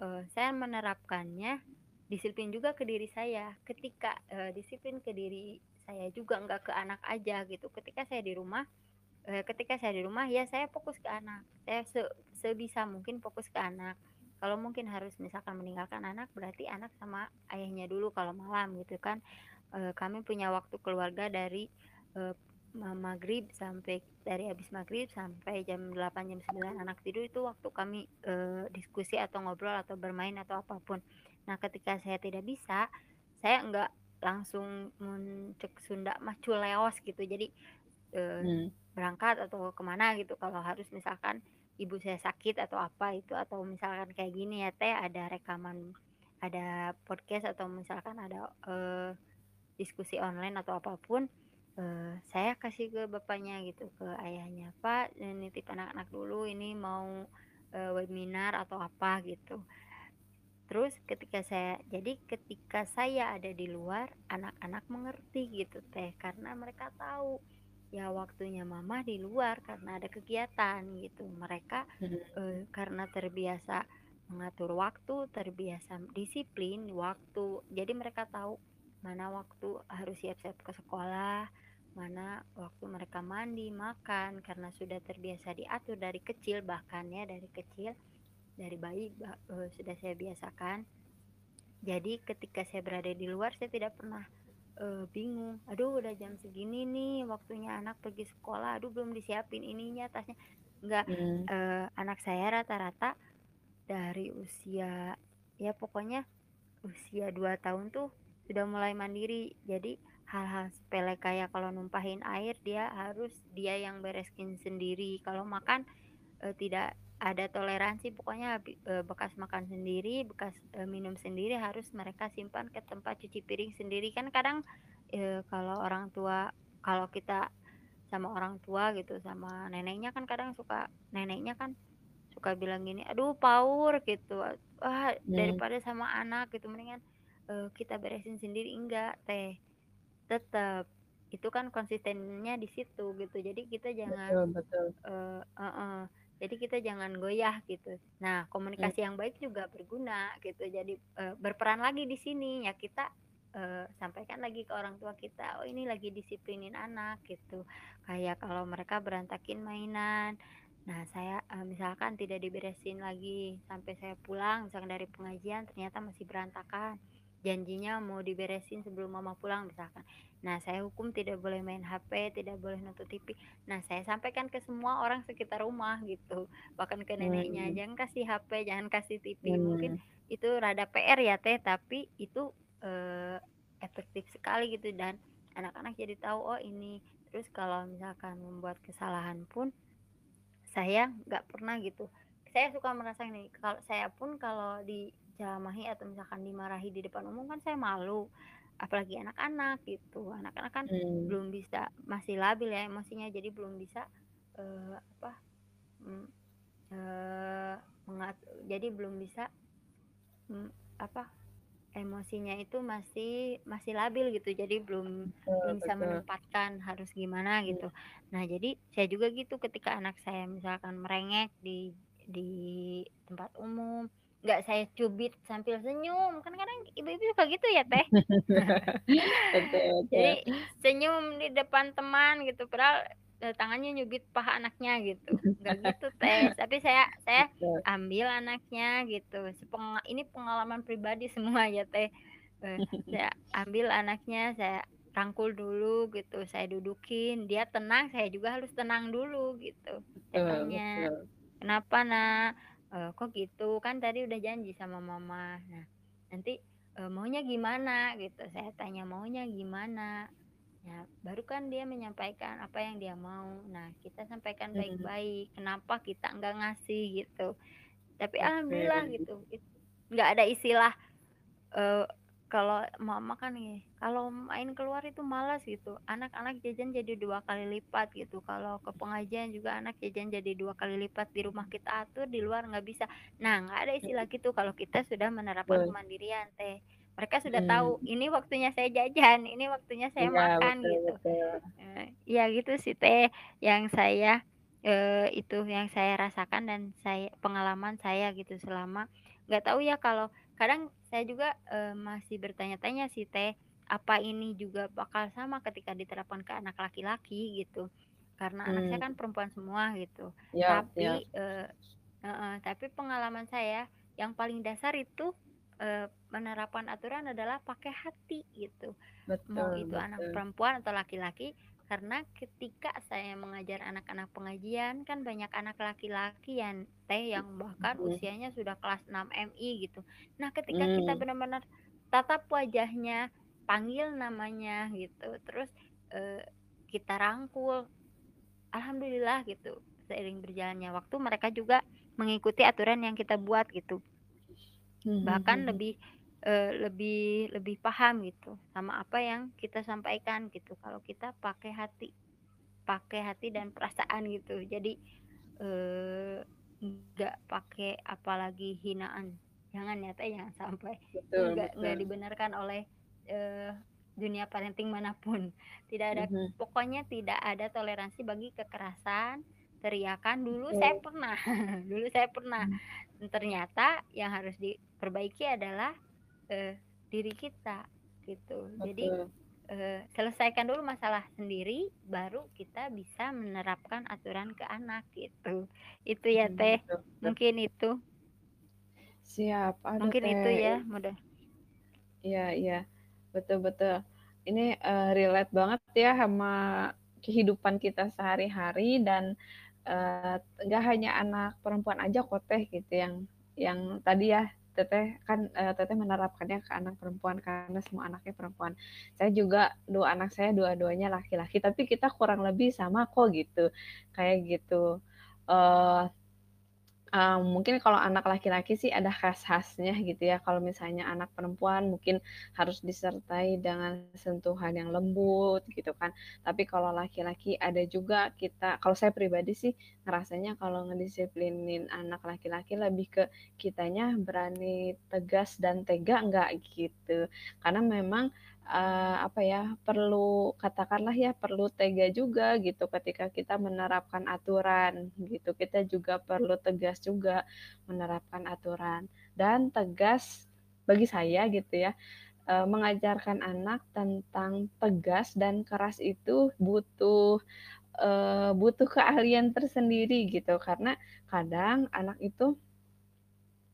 uh, saya menerapkannya disiplin juga ke diri saya ketika uh, disiplin ke diri saya juga nggak ke anak aja gitu ketika saya di rumah ketika saya di rumah ya saya fokus ke anak. Saya se sebisa mungkin fokus ke anak. Kalau mungkin harus misalkan meninggalkan anak berarti anak sama ayahnya dulu kalau malam gitu kan. E, kami punya waktu keluarga dari e, maghrib sampai dari habis maghrib sampai jam 8 jam 9 anak tidur itu waktu kami e, diskusi atau ngobrol atau bermain atau apa pun. Nah ketika saya tidak bisa saya enggak langsung mencek Sunda leos gitu. Jadi e, hmm. Berangkat atau ke mana gitu. Kalau harus misalkan ibu saya sakit atau apa itu atau misalkan kayak gini ya teh ada rekaman ada podcast atau misalkan ada uh, diskusi online atau apa pun uh, saya kasih ke bapaknya gitu ke ayahnya pak nitip anak-anak dulu ini mau uh, webinar atau apa gitu. Terus ketika saya jadi ketika saya ada di luar anak-anak mengerti gitu teh karena mereka tahu ya waktunya mama di luar karena ada kegiatan gitu. Mereka hmm. eh, karena terbiasa mengatur waktu terbiasa disiplin waktu. Jadi mereka tahu mana waktu harus siap-siap ke sekolah mana waktu mereka mandi makan karena sudah terbiasa diatur dari kecil bahkan ya dari kecil dari bayi uh, sudah saya biasakan. Jadi ketika saya berada di luar saya tidak pernah uh, bingung. Aduh udah jam segini nih waktunya anak pergi sekolah. Aduh belum disiapin ininya tasnya. Enggak hmm. uh, anak saya rata-rata dari usia ya pokoknya usia 2 tahun tuh sudah mulai mandiri. Jadi hal-hal sepele kayak kalau numpahin air dia harus dia yang bereskin sendiri. Kalau makan uh, tidak ada toleransi pokoknya e, bekas makan sendiri bekas e, minum sendiri harus mereka simpan ke tempat cuci piring sendiri. Kan kadang e, kalau orang tua kalau kita sama orang tua gitu sama neneknya kan kadang suka neneknya kan suka bilang gini aduh power gitu. Wah hmm. daripada sama anak gitu. Mendingan e, kita beresin sendiri. Enggak teh. Tetap itu kan konsistennya di situ gitu. Jadi kita jangan betul, betul. Uh, uh, uh, jadi kita jangan goyah gitu. Nah, komunikasi yang baik juga berguna gitu. Jadi e, berperan lagi di sini ya kita e, sampaikan lagi ke orang tua kita, oh ini lagi disiplinin anak gitu. Kayak kalau mereka berantakin mainan, nah saya e, misalkan tidak diberesin lagi sampai saya pulang misalkan dari pengajian ternyata masih berantakan janjinya mau diberesin sebelum mama pulang misalkan. Nah, saya hukum tidak boleh main HP, tidak boleh nonton TV. Nah, saya sampaikan ke semua orang sekitar rumah gitu. Bahkan ke neneknya, hmm. jangan kasih HP, jangan kasih TV. Hmm. Mungkin itu rada PR ya teh, tapi itu eh, efektif sekali gitu dan anak-anak jadi tahu oh ini. Terus kalau misalkan membuat kesalahan pun saya nggak pernah gitu. Saya suka merasa ini kalau saya pun kalau di dicamahi atau misalkan dimarahi di depan umum kan saya malu apalagi anak-anak gitu anak-anak kan hmm. belum bisa masih labil ya emosinya jadi belum bisa uh, apa uh, mengat jadi belum bisa um, apa emosinya itu masih masih labil gitu jadi belum betul, belum bisa betul. menempatkan harus gimana gitu nah jadi saya juga gitu ketika anak saya misalkan merengek di di tempat umum nggak saya cubit sambil senyum. Kan kadang ibu-ibu suka gitu ya teh? Jadi senyum di depan teman gitu padahal eh, tangannya nyubit paha anaknya gitu. Nggak gitu teh. Tapi saya saya ambil anaknya gitu. Ini pengalaman pribadi semua ya teh. Eh, saya ambil anaknya saya rangkul dulu gitu saya dudukin. Dia tenang saya juga harus tenang dulu gitu. Saya tanya kenapa nak Eh, kok gitu? Kan tadi udah janji sama mama. Nah nanti eh, maunya gimana? Gitu. Saya tanya maunya gimana? Ya baru kan dia menyampaikan apa yang dia mau. Nah kita sampaikan Mhm. baik-baik kenapa kita enggak ngasih gitu. Tapi alhamdulillah gitu. It- nggak ada istilah eh, kalau mama kan nih kalau main keluar itu malas gitu. Anak-anak jajan jadi dua kali lipat gitu. Kalau ke pengajian juga anak jajan jadi dua kali lipat. Di rumah kita atur di luar nggak bisa. Nah nggak ada istilah gitu kalau kita sudah menerapkan kemandirian teh. Mereka sudah Hmm. tahu ini waktunya saya jajan ini waktunya saya Iya, makan betul, gitu. betul. Ya gitu sih teh yang saya eh, itu yang saya rasakan dan saya pengalaman saya gitu selama nggak tahu ya kalau kadang saya juga eh, masih bertanya-tanya sih teh apa ini juga bakal sama ketika diterapkan ke anak laki-laki gitu karena anak saya Hmm. kan perempuan semua gitu Ya, ya. tapi eh, eh, eh, tapi pengalaman saya yang paling dasar itu eh, menerapkan aturan adalah pakai hati gitu mau Betul, itu anak betul. perempuan atau laki-laki karena ketika saya mengajar anak-anak pengajian kan banyak anak laki-laki yang teh yang bahkan Mhm. usianya sudah kelas 6 MI gitu. Nah, ketika kita Hmm. benar-benar tatap wajahnya, panggil namanya gitu, terus eh, kita rangkul, alhamdulillah gitu. Seiring berjalannya waktu mereka juga mengikuti aturan yang kita buat gitu Mhm, bahkan mhm. lebih eh, lebih lebih paham gitu sama apa yang kita sampaikan gitu. Kalau kita pakai hati pakai hati dan perasaan gitu. Jadi eh, nggak pakai apalagi hinaan. Jangan ya teh jangan sampai nggak nggak dibenarkan oleh eh, dunia parenting mana pun. Tidak ada Mhm. pokoknya tidak ada toleransi bagi kekerasan teriakan. Dulu saya pernah dulu saya pernah. Hmm. ternyata yang harus diperbaiki adalah eh, diri kita gitu jadi Betul. eh, selesaikan dulu masalah sendiri baru kita bisa menerapkan aturan ke anak gitu itu ya Mhm, teh betul, betul. mungkin itu Siap. Aduh, mungkin itu Teh. ya mudah Iya, iya. Betul, betul. Ini eh, relate banget ya sama kehidupan kita sehari-hari dan nggak hanya anak perempuan aja kok Teh gitu yang yang tadi ya Teteh kan eh, Teteh menerapkannya ke anak perempuan karena semua anaknya perempuan. Saya juga dua anak saya dua-duanya laki-laki tapi kita kurang lebih sama kok gitu. Kayak gitu. Eh eh, mungkin kalau anak laki-laki sih ada khas-khasnya gitu ya. Kalau misalnya anak perempuan mungkin harus disertai dengan sentuhan yang lembut gitu kan. Tapi kalau laki-laki ada juga kita, kalau saya pribadi sih ngerasanya kalau ngedisiplinin anak laki-laki lebih ke kitanya berani tegas dan tega enggak gitu. Karena memang eh, apa ya perlu katakanlah ya perlu tega juga gitu ketika kita menerapkan aturan gitu. Kita juga perlu tegas juga menerapkan aturan. Dan tegas bagi saya gitu ya eh, mengajarkan anak tentang tegas dan keras itu butuh eh, butuh keahlian tersendiri gitu. Karena kadang anak itu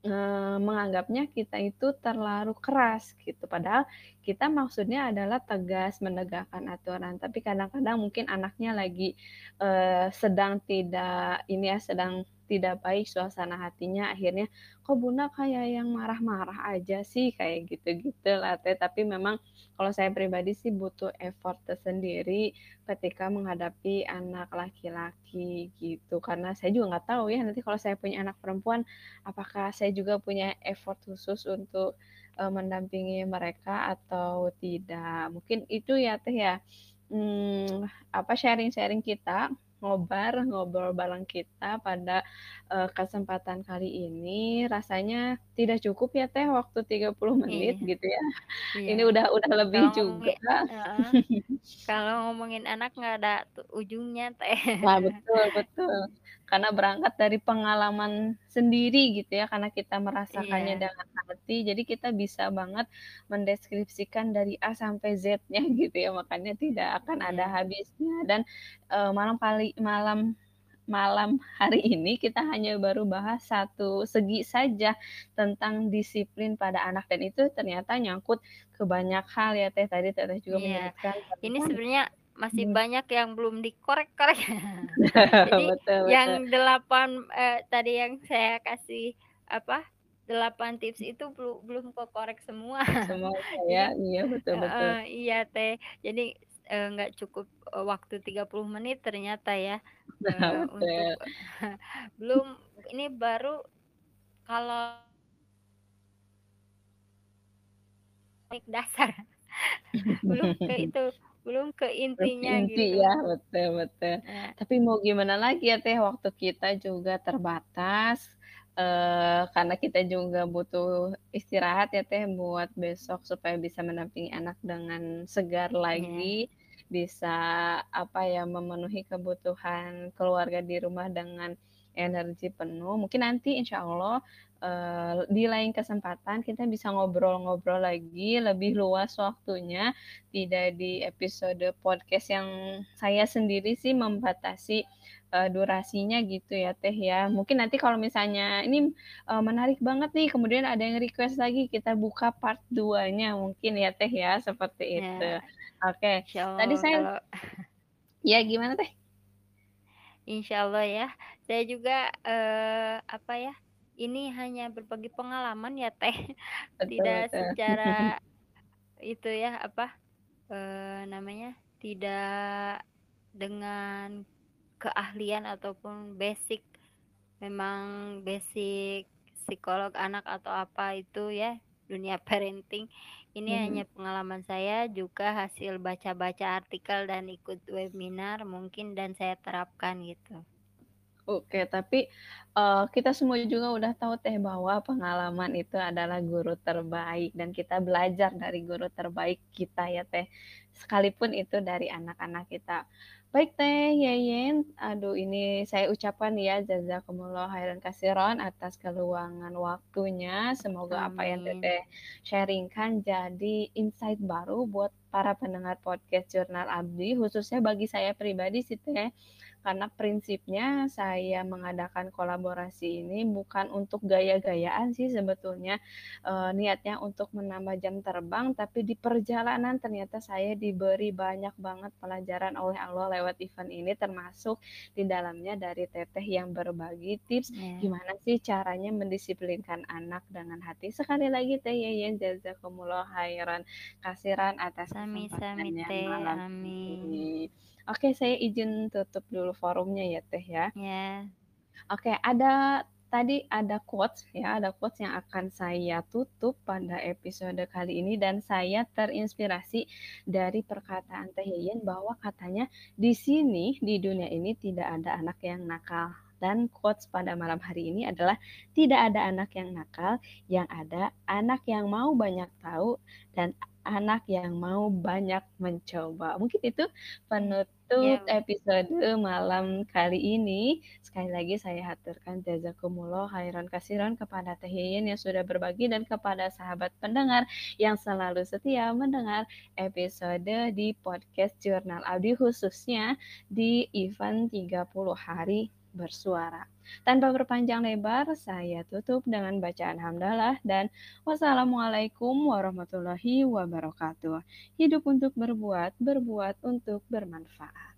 eh, menganggapnya kita itu terlalu keras gitu. Padahal kita maksudnya adalah tegas menegakkan aturan. Tapi kadang-kadang mungkin anaknya lagi eh, sedang tidak ini ya sedang tidak baik suasana hatinya akhirnya kok bunda kayak yang marah-marah aja sih? Kayak gitu-gitu lah teh. Tapi memang kalau saya pribadi sih butuh effort tersendiri ketika menghadapi anak laki-laki gitu. Karena saya juga nggak tahu ya nanti kalau saya punya anak perempuan apakah saya juga punya effort khusus untuk uh, mendampingi mereka atau tidak. Mungkin itu ya teh ya. Hmm, apa sharing-sharing kita ngobar, ngobrol bareng kita pada, eee, kesempatan kali ini. Rasanya tidak cukup ya Teh waktu 30 menit Iya. gitu ya. Iya. Ini udah udah lebih Kalau juga. ngomongin heeh, kalau ngomongin anak nggak ada ujungnya, Teh. Nah, betul betul. Karena berangkat dari pengalaman sendiri gitu ya, karena kita merasakannya Iya. dengan hati, jadi kita bisa banget mendeskripsikan dari A sampai Z-nya gitu ya, makanya tidak akan ada Iya. habisnya dan, eee, malam kali malam malam hari ini kita hanya baru bahas satu segi saja tentang disiplin pada anak dan itu ternyata nyangkut ke banyak hal ya Teh, tadi Teteh juga Iya. menyebutkan Ini sebenarnya masih mhm. banyak yang belum dikorek-korek. Jadi Betul betul. yang 8, eee, tadi yang saya kasih, apa, 8 tips itu belu belum kekorek semua. Semuanya ya, iya betul betul. heeh, iya Teh. Jadi, eee, nggak cukup, eee, waktu 30 menit ternyata ya, Nah, eee, untuk belum ini baru kalau dasar. Belum ke itu, belum ke intinya inti gitu. ya, betul betul. Eee Tapi mau gimana lagi ya Teh, waktu kita juga terbatas, eee, karena kita juga butuh istirahat ya Teh, buat besok supaya bisa mendampingi anak dengan segar lagi, bisa, apa ya, memenuhi kebutuhan keluarga di rumah dengan energi penuh. Mungkin nanti insya Allah, eee, di lain kesempatan kita bisa ngobrol-ngobrol lagi lebih luas waktunya, tidak di episode podcast yang saya sendiri sih membatasi, eee, durasinya gitu ya Teh ya. Mungkin nanti kalau misalnya ini, eee, menarik banget nih, kemudian ada yang request lagi, kita buka part 2-nya mungkin ya Teh ya, seperti itu. Ya. Oke, tadi Insyaallah saya kalau Iya, gimana Teh? Insyaallah ya. Saya juga, eee, apa ya, ini hanya berbagi pengalaman ya Teh, Betul tidak betul. secara itu ya, apa, eee, namanya, tidak dengan keahlian ataupun basic, memang basic psikolog anak atau apa itu ya, dunia parenting. Ini hanya Mhm. pengalaman saya, juga hasil baca-baca artikel dan ikut webinar mungkin dan saya terapkan gitu. Oke, tapi, eee, kita semua juga udah tahu Teh, bahwa pengalaman itu adalah guru terbaik dan kita belajar dari guru terbaik kita ya Teh, sekalipun itu dari anak-anak kita. Baik Teh Yeyen, aduh ini saya ucapkan ya jazakumullah khairan katsiran atas keluangan waktunya, semoga apa yang. Teteh sharing-kan jadi insight baru buat para pendengar podcast Jurnal Abdi, khususnya bagi saya pribadi sih Teh, karena prinsipnya saya mengadakan kolaborasi ini bukan untuk gaya-gayaan sih sebetulnya, eee, niatnya untuk menambah jam terbang, tapi di perjalanan ternyata saya diberi banyak banget pelajaran oleh Allah lewat event ini, termasuk di dalamnya dari Teteh yang berbagi tips, Iya. gimana sih caranya mendisiplinkan anak dengan hati. Sekali lagi Teh Yeyen, jazakumullah khairan katsiran atas Teh, malam amin. ini. Oke, saya izin tutup dulu forumnya ya Teh ya. Ya. Oke, ada tadi ada quotes ya, ada quotes yang akan saya tutup pada episode kali ini dan saya terinspirasi dari perkataan Teh Yeyen bahwa katanya, "Di sini, di dunia ini tidak ada anak yang nakal." Dan quotes pada malam hari ini adalah, "Tidak ada anak yang nakal, yang ada anak yang mau banyak tahu dan anak yang mau banyak mencoba." Mungkin itu penutup Iya. episode malam kali ini. Sekali lagi saya haturkan jazakumullah khairan katsiran kepada Teh Yeyen yang sudah berbagi dan kepada sahabat pendengar yang selalu setia mendengar episode di podcast Jurnal Abdi, khususnya di event 30 hari bersuara. Tanpa berpanjang lebar, saya tutup dengan bacaan hamdalah dan wassalamualaikum warahmatullahi wabarakatuh. Hidup untuk berbuat, berbuat untuk bermanfaat.